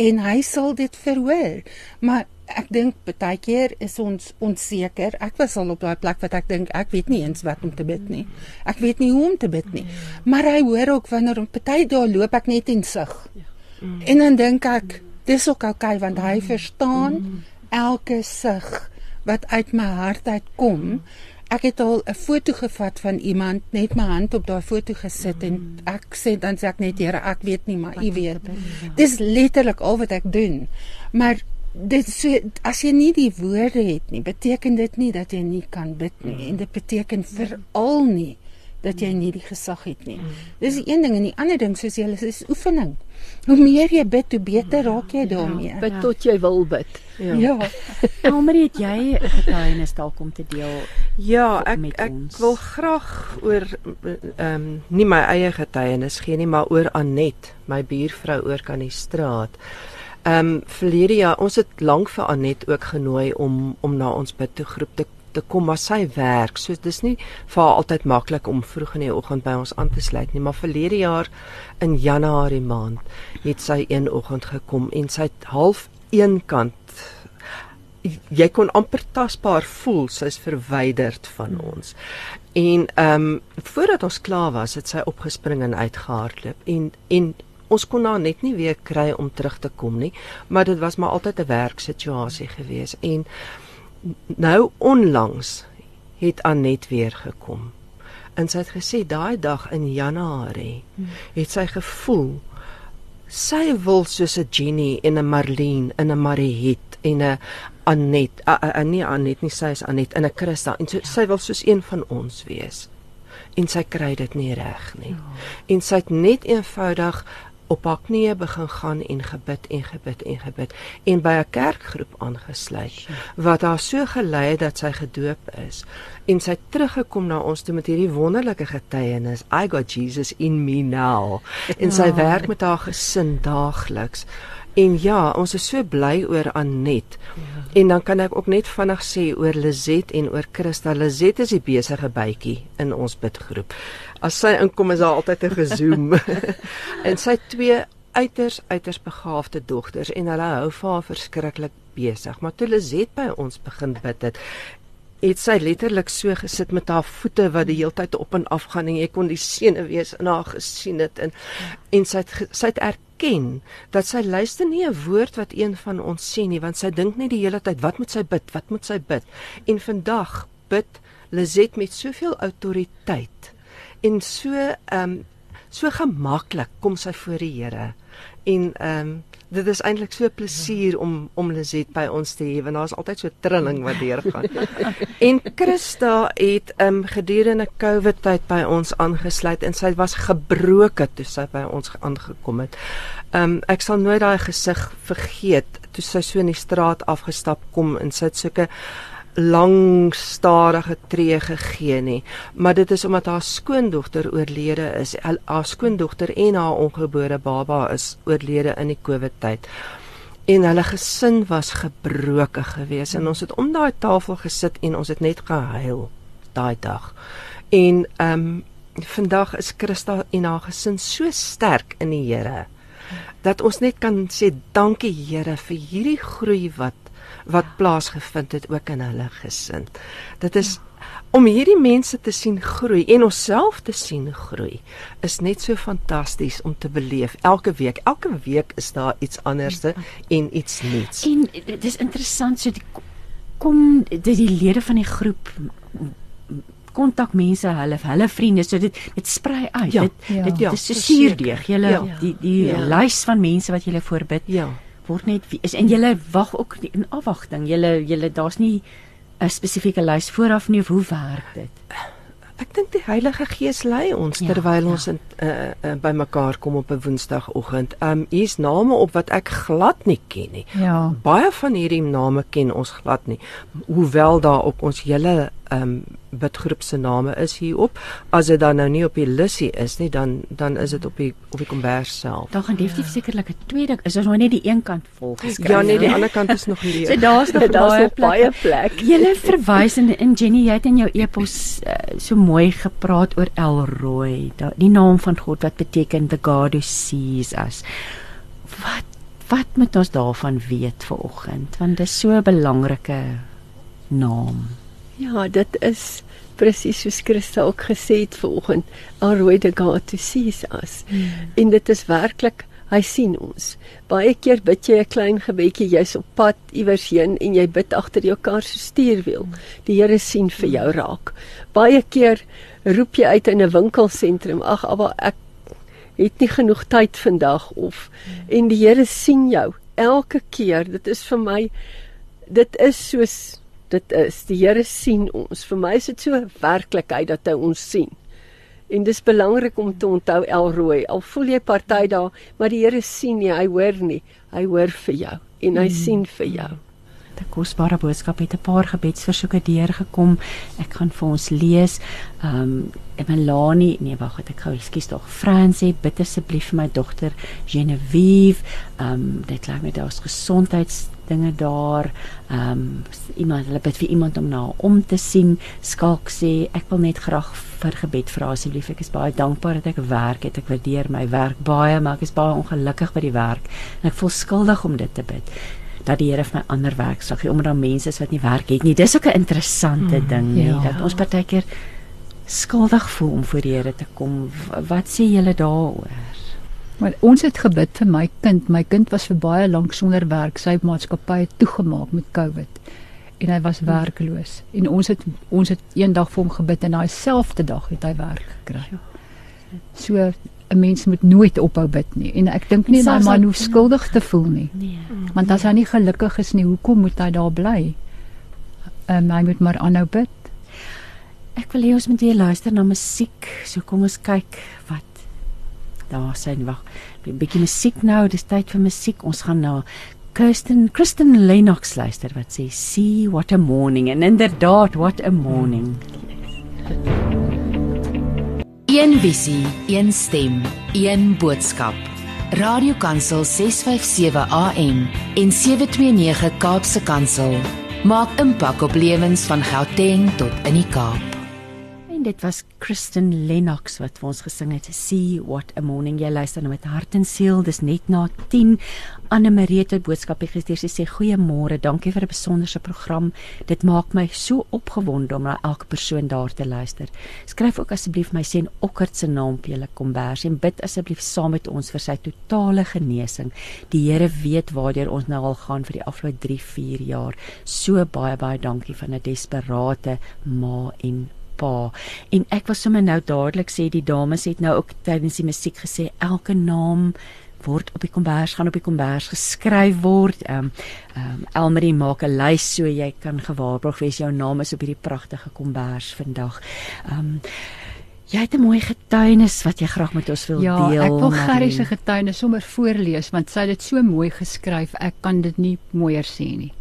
En hy sal dit verhoor. Maar ek dink baie keer is ons onseker. Ek was al op daai plek wat ek dink ek weet nie eens wat om te bid nie. Ek weet nie hoe om te bid nie. Maar hy hoor ook wanneer op baie dae loop ek net in sug. En dan dink ek dis ook oukei okay, want hy verstaan elke sug wat uit my hart uitkom. Ek het al 'n foto gevat van iemand, net my hand op daai foto gesit en ek sê dan sê ek net Here, ek weet nie, maar U weet. Dis letterlik al wat ek doen. Maar dit so as jy nie die woorde het nie, beteken dit nie dat jy nie kan bid nie mm. en dit beteken veral nie dat jy nie die gesag het nie. Mm. Dis een ding en die ander ding soos jy is oefening. Hoe meer jy bid, hoe beter raak jy daarmee. Ja, bid tot jy wil bid. Ja. ja. [LAUGHS] Almarie, het jy 'n getuienis dalk om te deel? Ja, ek ek wil graag oor ehm um, nie my eie getuienis gee nie, maar oor Anet, my buurvrou oor kan die straat. Ehm um, verlede jaar ons het lank vir Anet ook genooi om om na ons bidgroep te te kom maar sy werk. So dis nie vir haar altyd maklik om vroeg in die oggend by ons aan te sluit nie, maar verlede jaar in Januarie maand het sy een oggend gekom en sy het half een kant jy kon amper tasbaar voel sy's verwyderd van ons. En ehm um, voordat ons klaar was, het sy opgespring en uitgehardloop en en ons kon haar net nie weer kry om terug te kom nie, maar dit was maar altyd 'n werksituasie gewees en nou onlangs het Anet weer gekom. En sy het gesê daai dag in Januarie het sy gevoel sy wil soos 'n Jenny en 'n Marlene en 'n Mariet en 'n Anet, a, a, a, nie Anet nie, sy is Anet en 'n Christa en so, sy wil soos een van ons wees. En sy kry dit nie reg nie. Ja. En sy het net eenvoudig op haar knieë begin gaan en gebid en gebid en gebid en by 'n kerkgroep aangesluit wat haar so gelei het dat sy gedoop is en sy teruggekom na ons toe met hierdie wonderlike getuienis I got Jesus in me now en sy werk met haar gesin daagliks En ja, ons is so bly oor Anet. Ja. En dan kan ek ook net vinnig sê oor Lizet en oor Christa. Lizet is die besige bytjie in ons bidgroep. As sy inkom is daar altyd 'n gezoom. [LAUGHS] en sy twee uiters uiters begaafde dogters en hulle hou vir haar verskriklik besig. Maar toe Lizet by ons begin bid het, het sy letterlik so gesit met haar voete wat die hele tyd op en af gaan en jy kon die senuwees in haar gesien het en en sy het sy het erken dat sy luister nie 'n woord wat een van ons sê nie want sy dink net die hele tyd wat moet sy bid wat moet sy bid? En vandag bid Lizet met soveel autoriteit en so ehm um, so gemaklik kom sy voor die Here. En ehm um, dit is eintlik so 'n plesier om om Lizet by ons te hê want daar's altyd so trilling wat deurgaan. [LAUGHS] en Christa het um gedurende COVID tyd by ons aangesluit en sy was gebroke toe sy by ons aangekom het. Um ek sal nooit daai gesig vergeet toe sy so in die straat afgestap kom en sy het sulke lang stadige tree gegee nie maar dit is omdat haar skoondogter oorlede is haar skoondogter en haar ongebore baba is oorlede in die covid tyd en hulle gesin was gebroke geweest en ons het om daai tafel gesit en ons het net gehuil daai dag. En ehm um, vandag is Christa en haar gesin so sterk in die Here Dat ons net kan sê dankie Here vir hierdie groei wat wat plaasgevind het ook in hulle gesin. Dit is om hierdie mense te sien groei en onsself te sien groei is net so fantasties om te beleef elke week. Elke week is daar iets anderste en iets nuuts. En dit is interessant so die kom dit die lede van die groep kontak mense hulle hulle vriende so dit dit sprei uit Ja, dit ja, dit ja, dis so suurdeeg julle Ja. die die Ja. lys van mense wat julle voorbid Ja. Word net is en julle wag ook in afwagting julle julle daar's nie 'n spesifieke lys vooraf nie of hoe werk dit Ek dink die Heilige Gees lei ons Ja, terwyl ja. ons in uh, uh, bymekaar kom op 'n Woensdagoggend. Um hier's name op wat ek glad nie ken nie. Ja. Baie van hierdie name ken ons glad nie. Hoewel daar op ons hele um bidgroep se name is hierop. As dit dan nou nie op die lissie is nie, dan dan is dit op die op die kombers self. daar gaan definitief sekerlik 'n tweede is ons nou net die een kant vol geskryf Ja, nee, die ander kant is nog leeg. so daar's nog [LAUGHS] Daar's baie baie plek. Julle verwys en in Jenny jy het in jou epos uh, so mooi gepraat oor Elroy, da- die naam van God wat beteken the God who sees us. Wat wat moet ons daarvan weet vanoggend? Want dit is so 'n belangrike naam. Ja, dit is presies soos Christa ook gesê het vanoggend. Alrooi the God to sees us. Hmm. En dit is werklik hy sien ons. Baie keer bid jy 'n klein gebedjie, jy's op pad iewers heen en jy bid agter jou kar se stuurwiel. Die Here sien vir jou raak. Baie keer roep jy uit in 'n winkelsentrum, ag, maar ek het nie genoeg tyd vandag of en die Here sien jou elke keer. Dit is vir my dit is soos dit is. Die Here sien ons. Vir my is dit so 'n werklikheid dat hy ons sien. En dis belangrik om te onthou Elrooi. Al voel jy party daar, maar die Here sien nie, hy hoor nie. Hy hoor vir jou en hy mm. sien vir jou. 'n kosbare boodskap het 'n paar gebedsversoeke deurgekom. Ek gaan vir ons lees. Ehm um, Melanie, nee wag, ek gou, ekskuus tog. Fransie, bid asseblief vir my dogter Genevieve. Ehm um, dit lyk my daar's gesondheidsdinge daar. Ehm um, iemand hulle bid vir iemand om na om te sien. Skalk sê ek wil net graag vir gebed vra asseblief. Ek is baie dankbaar dat ek werk het. Ek waardeer my werk baie, maar ek is baie ongelukkig by die werk en ek voel skuldig om dit te bid dat die Here vir my ander werk sal gee omdat daar mense is wat nie werk het nie. Dis ook 'n interessante mm, ding, nee, ja. dat ons partykeer skuldig voel om voor die Here te kom. Wat sê julle daaroor? Maar ons het gebid vir my kind. My kind was vir baie lank sonder werk. Sy maatskappy het toegemaak met COVID en hy was werkloos. En ons het ons het eendag vir hom gebid en daai selfde dag het hy werk gekry. So 'n mens moet nooit ophou bid nie. En ek dink nie daai man hoef skuldig te voel nie. Nee. Want as hy nie gelukkig is nie, hoekom moet hy daar bly? Ehm um, hy moet maar aanhou bid. Ek wil hê ons moet weer luister na musiek. So kom ons kyk wat daar sien wag. 'n Bietjie musiek nou, dis tyd vir musiek. Ons gaan na Kirsten Kristen Lennox luister wat sê see what a morning en inderdaad what a morning. Een visie, een stem, een boodskap. Radiokansel 657 AM en 729 Kaapse Kansel maak impak op lewens van Gauteng tot in die Kaap. En dit was Kristen Lennox wat vir ons gesing het. See what a morning jy luister nou met hart en siel. Dis net na 10. Anne Marie het 'n boodskap gestuur. Sy sê goeiemôre. Dankie vir 'n besonderse program. Dit maak my so opgewonde om na elke persoon daar te luister. Skryf ook asseblief my seun Okkert se naam op julle kombers en bid asseblief saam met ons vir sy totale genesing. Die Here weet waardeur ons nou al gaan vir die afgelope 3, 4 jaar. So baie baie dankie van 'n desperate ma en pa. En ek wil sommer nou dadelik sê die dames het nou ook tydens die musiek gesê elke naam word op die kombers gaan op die kombers geskryf word. Ehm um, ehm um, Elmarie maak 'n lys so jy kan gewaarborg wees jou naam is op hierdie pragtige kombers vandag. Ehm um, jy het 'n mooi getuienis wat jy graag met ons wil Ja, deel. ek wil. Gerrie se getuienis sommer voorlees want sy het dit so mooi geskryf. Ek kan dit nie mooier sê nie.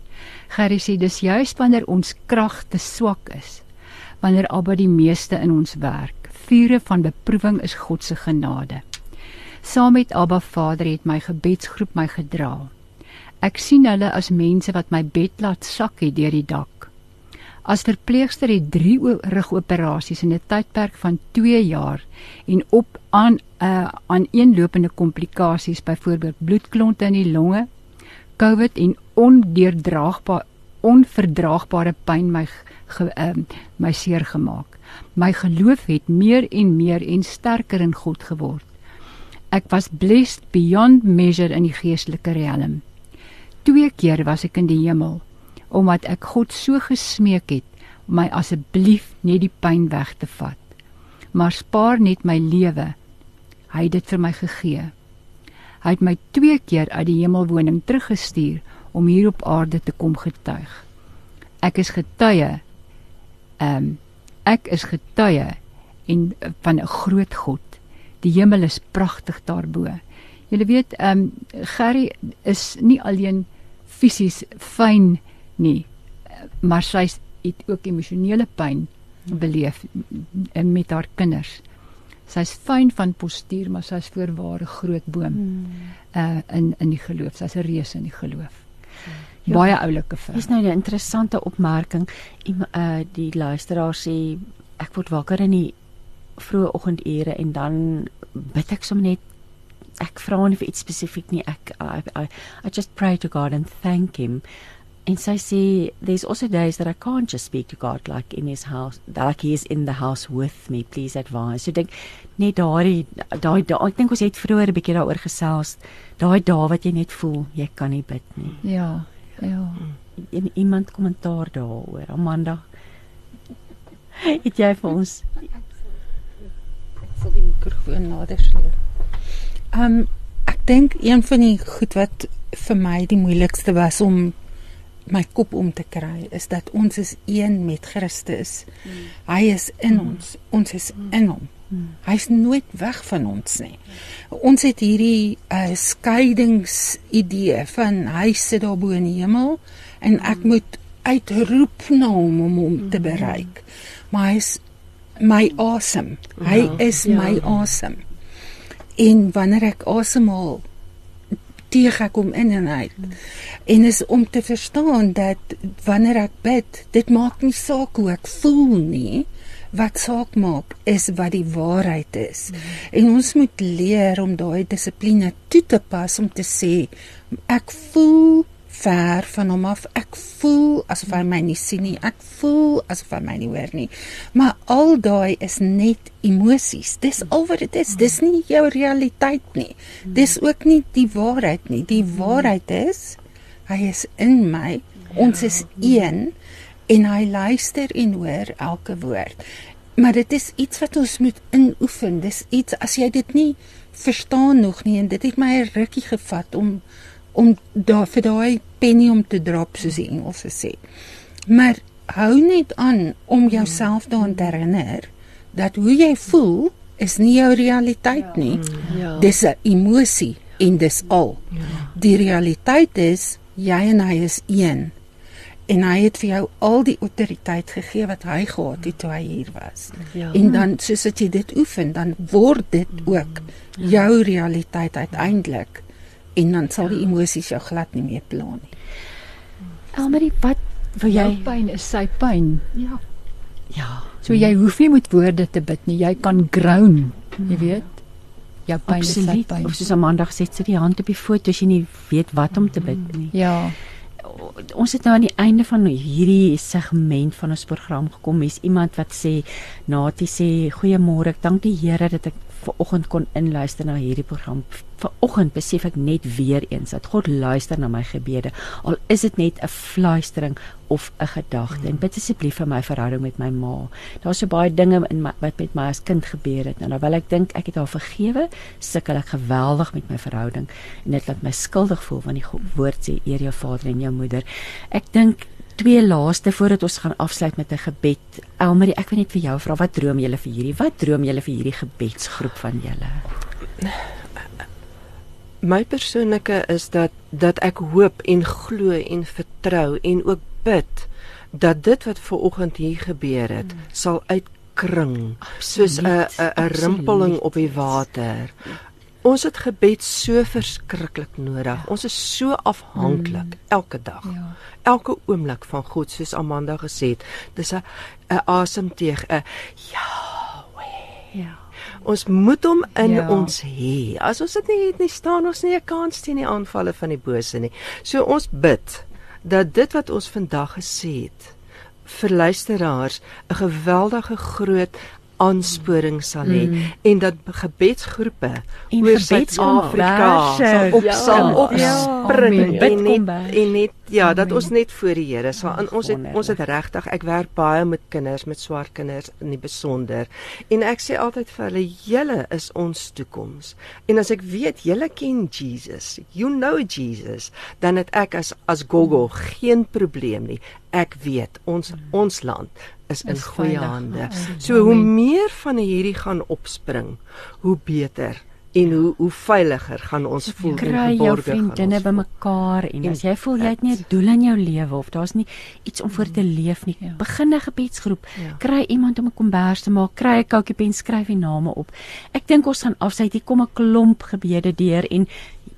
Gerrie sê dis juis wanneer ons krag te swak is, wanneer Abba die meeste in ons werk. Vure van beproewing is God se genade. Saam met Abba Vader het my gebedsgroep my gedra. Ek sien hulle as mense wat my bed laat sak het deur die dak. As verpleegster het 3 rugoperasies in 'n tydperk van 2 jaar en op aan uh, aan eenlopende komplikasies, byvoorbeeld bloedklonte in die longe, COVID en ondeurdraagbare onverdraagbare pyn my ge, uh, my seer gemaak. My geloof het meer en meer en sterker in God geword. Ek was blessed beyond measure in die geestelike riem. Twee keer was ek in die hemel omdat ek God so gesmeek het om my asseblief net die pyn weg te vat. Maar spaar net my lewe. Hy het dit vir my gegee. Hy het my twee keer uit die hemelwoning teruggestuur om hier op aarde te kom getuig. Ek is getuie. Ehm um, ek is getuie en van 'n groot God. Die hemel is pragtig daarbo. Jy weet, ehm um, Gerry is nie alleen fisies fyn nie, maar sy het ook emosionele pyn beleef met haar kinders. Sy's fyn van postuur, maar sy's voorware groot boom. Hmm. Uh in in die geloof. Sy's 'n reus in die geloof. Ja, Baie oulike vrou. Dis nou 'n interessante opmerking. Uh die luisteraar sê ek word wakker in die vroeë oggendure en dan bid ek sommer net ek vra nie vir iets spesifiek nie. Ek I, I I just pray to God and thank him En sy sê there's also days that I can't just speak to God like in his house, like he is in the house with me. Please advise. So dink net daai daai da, ek dink ons het vroeër 'n bietjie daaroor gesels. Daai dae wat jy net voel jy kan nie bid nie. Ja. Ja. En iemand kommentaar daaroor. Amanda. Het jy vir ons sal die mikrofoon nader sleep. Ehm um, ek dink een van die goed wat vir my die moeilikste was om my kop om te kry is dat ons is een met Christus. Mm. Hy is in mm. ons. Ons is mm. in hom. Mm. Hy's nooit weg van ons nie. Ons het hierdie uh, skeidingsidee van hy sit daar bo in die hemel en ek mm. moet uitroep na hom om hom te mm. bereik. Maar hy's my awesome. Hy ja, is ja. my awesome. En wanneer ek asemhaal teeg ek hom in en uit. Mm. En is om te verstaan dat wanneer ek bid, dit maak nie saak hoe ek voel nie. Wat saak maak is wat die waarheid is. Mm. En ons moet leer om daai dissipline toe te pas om te sê ek voel ver van hom af. Ek voel asof hy my nie sien nie. Ek voel asof hy my nie hoor nie. Maar al daai is net emosies. Dis al wat dit is. Dis nie jou realiteit nie. Dis ook nie die waarheid nie. Die waarheid is hy is in my. Ons is een en hy luister en hoor elke woord. Maar dit is iets wat ons moet inoefen. Dis iets as jy dit nie verstaan nog nie en dit het my 'n rukkie gevat om om daar vir daai penny om te drop soos die Engelse sê. Maar hou net aan om jouself daaraan te herinner dat hoe jy voel is nie jou realiteit nie. Ja. Dis 'n emosie en dis al. Ja. Die realiteit is jy en hy is een. En hy het vir jou al die autoriteit gegee wat hy gehad het toe hy hier was. Ja. En dan soos as jy dit oefen, dan word dit ook jou realiteit uiteindelik en dan sal die emosies jou glad nie meer pla nie. Elmarie, wat vir jou pyn is sy pyn? Ja. Ja. So jy hoef nie met woorde te bid nie, jy kan groan, jy hmm. weet. Jou pyn is sy pyn. Of soos Amanda gesê het, sit die hand op die foto as jy nie weet wat om te bid nie. Ja. Ons het nou aan die einde van hierdie segment van ons program gekom. Hier's iemand wat sê, Natie sê, "Goeiemôre, ek dank die Here dat ek ver oggend kon inluister na hierdie program. Ver oggend besef ek net weer eens dat God luister na my gebede. Al is dit net 'n fluistering of 'n gedagte. En bid asseblief vir my verhouding met my ma. Daar's so baie dinge in my, wat met my as kind gebeur het. Nou wil ek dink ek het haar vergewe, sukkel ek geweldig met my verhouding en dit laat my skuldig voel want die woord sê eer jou vader en jou moeder. Ek dink twee laaste voordat ons gaan afsluit met 'n gebed. Elmarie, ek wil net vir jou vra wat droom julle vir hierdie? Wat droom julle vir hierdie gebedsgroep van julle? My persoonlike is dat dat ek hoop en glo en vertrou en ook bid dat dit wat ver oggend hier gebeur het hmm. sal uitkring soos 'n 'n rimpeling op die water Ons het gebed so verskriklik nodig. Ons is so afhanklik mm. elke dag. Ja. Elke oomblik van God, soos Amanda gesê het. Dis 'n 'n asemteug, 'n Yahweh. Ja. Ons moet hom in ja. ons hê. As ons dit nie het nie, staan ons nie 'n kans teen die aanvalle van die bose nie. So ons bid dat dit wat ons vandag gesê het vir luisteraars 'n geweldige groot aansporing sal hê mm. en dat gebedsgroepe oor Suid-Afrika sal op ja, sal opspring ja, en net en net ja dat ons net voor die Here sal en ons het ons het regtig ek werk baie met kinders met swart kinders in die besonder. En ek sê altyd vir hulle julle is ons toekoms. En as ek weet julle ken Jesus you know Jesus dan het ek as as gogo geen probleem nie. Ek weet ons mm. ons land is in goeie hande. So hoe meer van hierdie gaan opspring, hoe beter en hoe hoe veiliger gaan ons voel en geborge. Kry jou vriendinne bymekaar en as jy voel jy het nie 'n doel in jou lewe of daar's nie iets om voor te leef nie, ja. begin 'n gebedsgroep. Ja. Kry iemand om 'n kombers te maak, kry 'n koutjie pen, skryf die name op. Ek dink ons gaan afsy, hier kom 'n klomp gebede deur en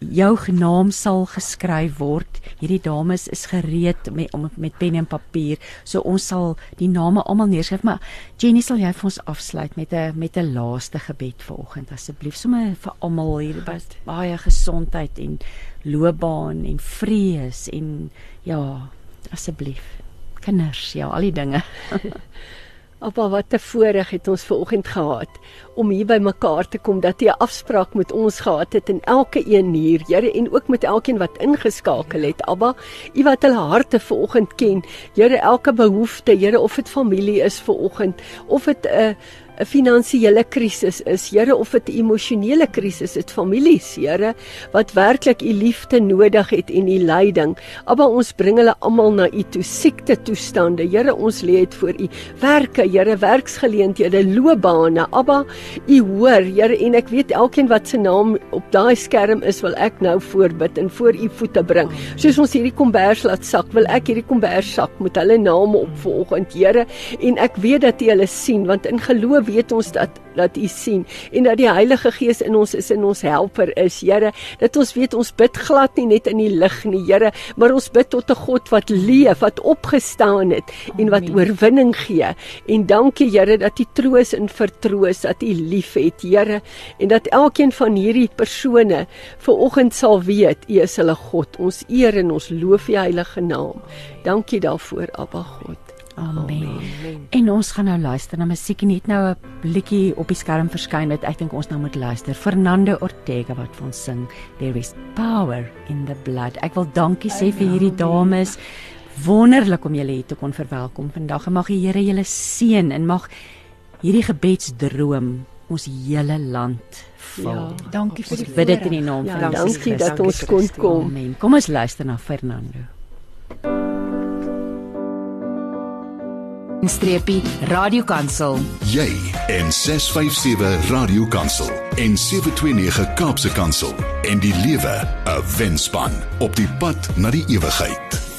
jou naam sal geskryf word. Hierdie dames is gereed met om met pen en papier. So ons sal die name almal neerskryf, maar Jenny sal jy vir ons afsluit met 'n met 'n laaste gebed vanoggend asseblief. Sommige vir almal hier by baie gesondheid en loopbaan en vrees en ja, asseblief. Kinders, ja, al die dinge. [LAUGHS] Appa, wat 'n voorreg het ons ver oggend gehad om hier by mekaar te kom dat jy 'n afspraak met ons gehad het en elke een hier, Here, en ook met elkeen wat ingeskakel het. Abba, U wat hulle harte ver oggend ken. Here, elke behoefte, Here, of dit familie is ver oggend, of dit 'n uh, 'n finansiële krisis is, Here, of dit 'n emosionele krisis is, families, Here, wat werklik u liefde nodig het en u leiding. Abba, ons bring hulle almal na u toe, siekte toestande. Here, ons lê dit voor u. Werke, Here, werksgeleenthede, loopbane. Abba, u hoor, Here, en ek weet elkeen wat se naam op daai skerm is, wil ek nou voorbid en voor u voete bring. Soos ons hierdie kombers laat sak, wil ek hierdie kombers sak met hulle name op vanoggend, Here, en ek weet dat u hulle sien, want in geloof weet ons dat dat U sien en dat die Heilige Gees in ons is en ons helper is. Here, dat ons weet ons bid glad nie net in die lig nie, Here, maar ons bid tot 'n God wat leef, wat opgestaan het en wat oorwinning gee. En dankie Here dat U troos en vertroos, dat U liefhet, Here, en dat elkeen van hierdie persone ver oggend sal weet U is hulle God. Ons eer en ons loof U heilige naam. Dankie daarvoor, Abba God. Amen. Amen. En ons gaan nou luister na musiek net nou 'n liedjie op die skerm verskyn wat ek dink ons nou moet luister. Fernando Ortega wat vir ons sing There is power in the blood. Ek wil dankie sê vir hierdie dames. Wonderlik om julle hier te kon verwelkom vandag. Mag die Here julle seën en mag hierdie gebedsdroom ons hele land vul. Ja, dankie vir die bid dit in die naam ja, van Jesus. Dankie dat ons kon kom. Amen. Kom ons luister na Fernando. Streepie radiokansel jy en 657 radiokansel en 729 kaapse kansel en die lewe 'n wenspan op die pad na die ewigheid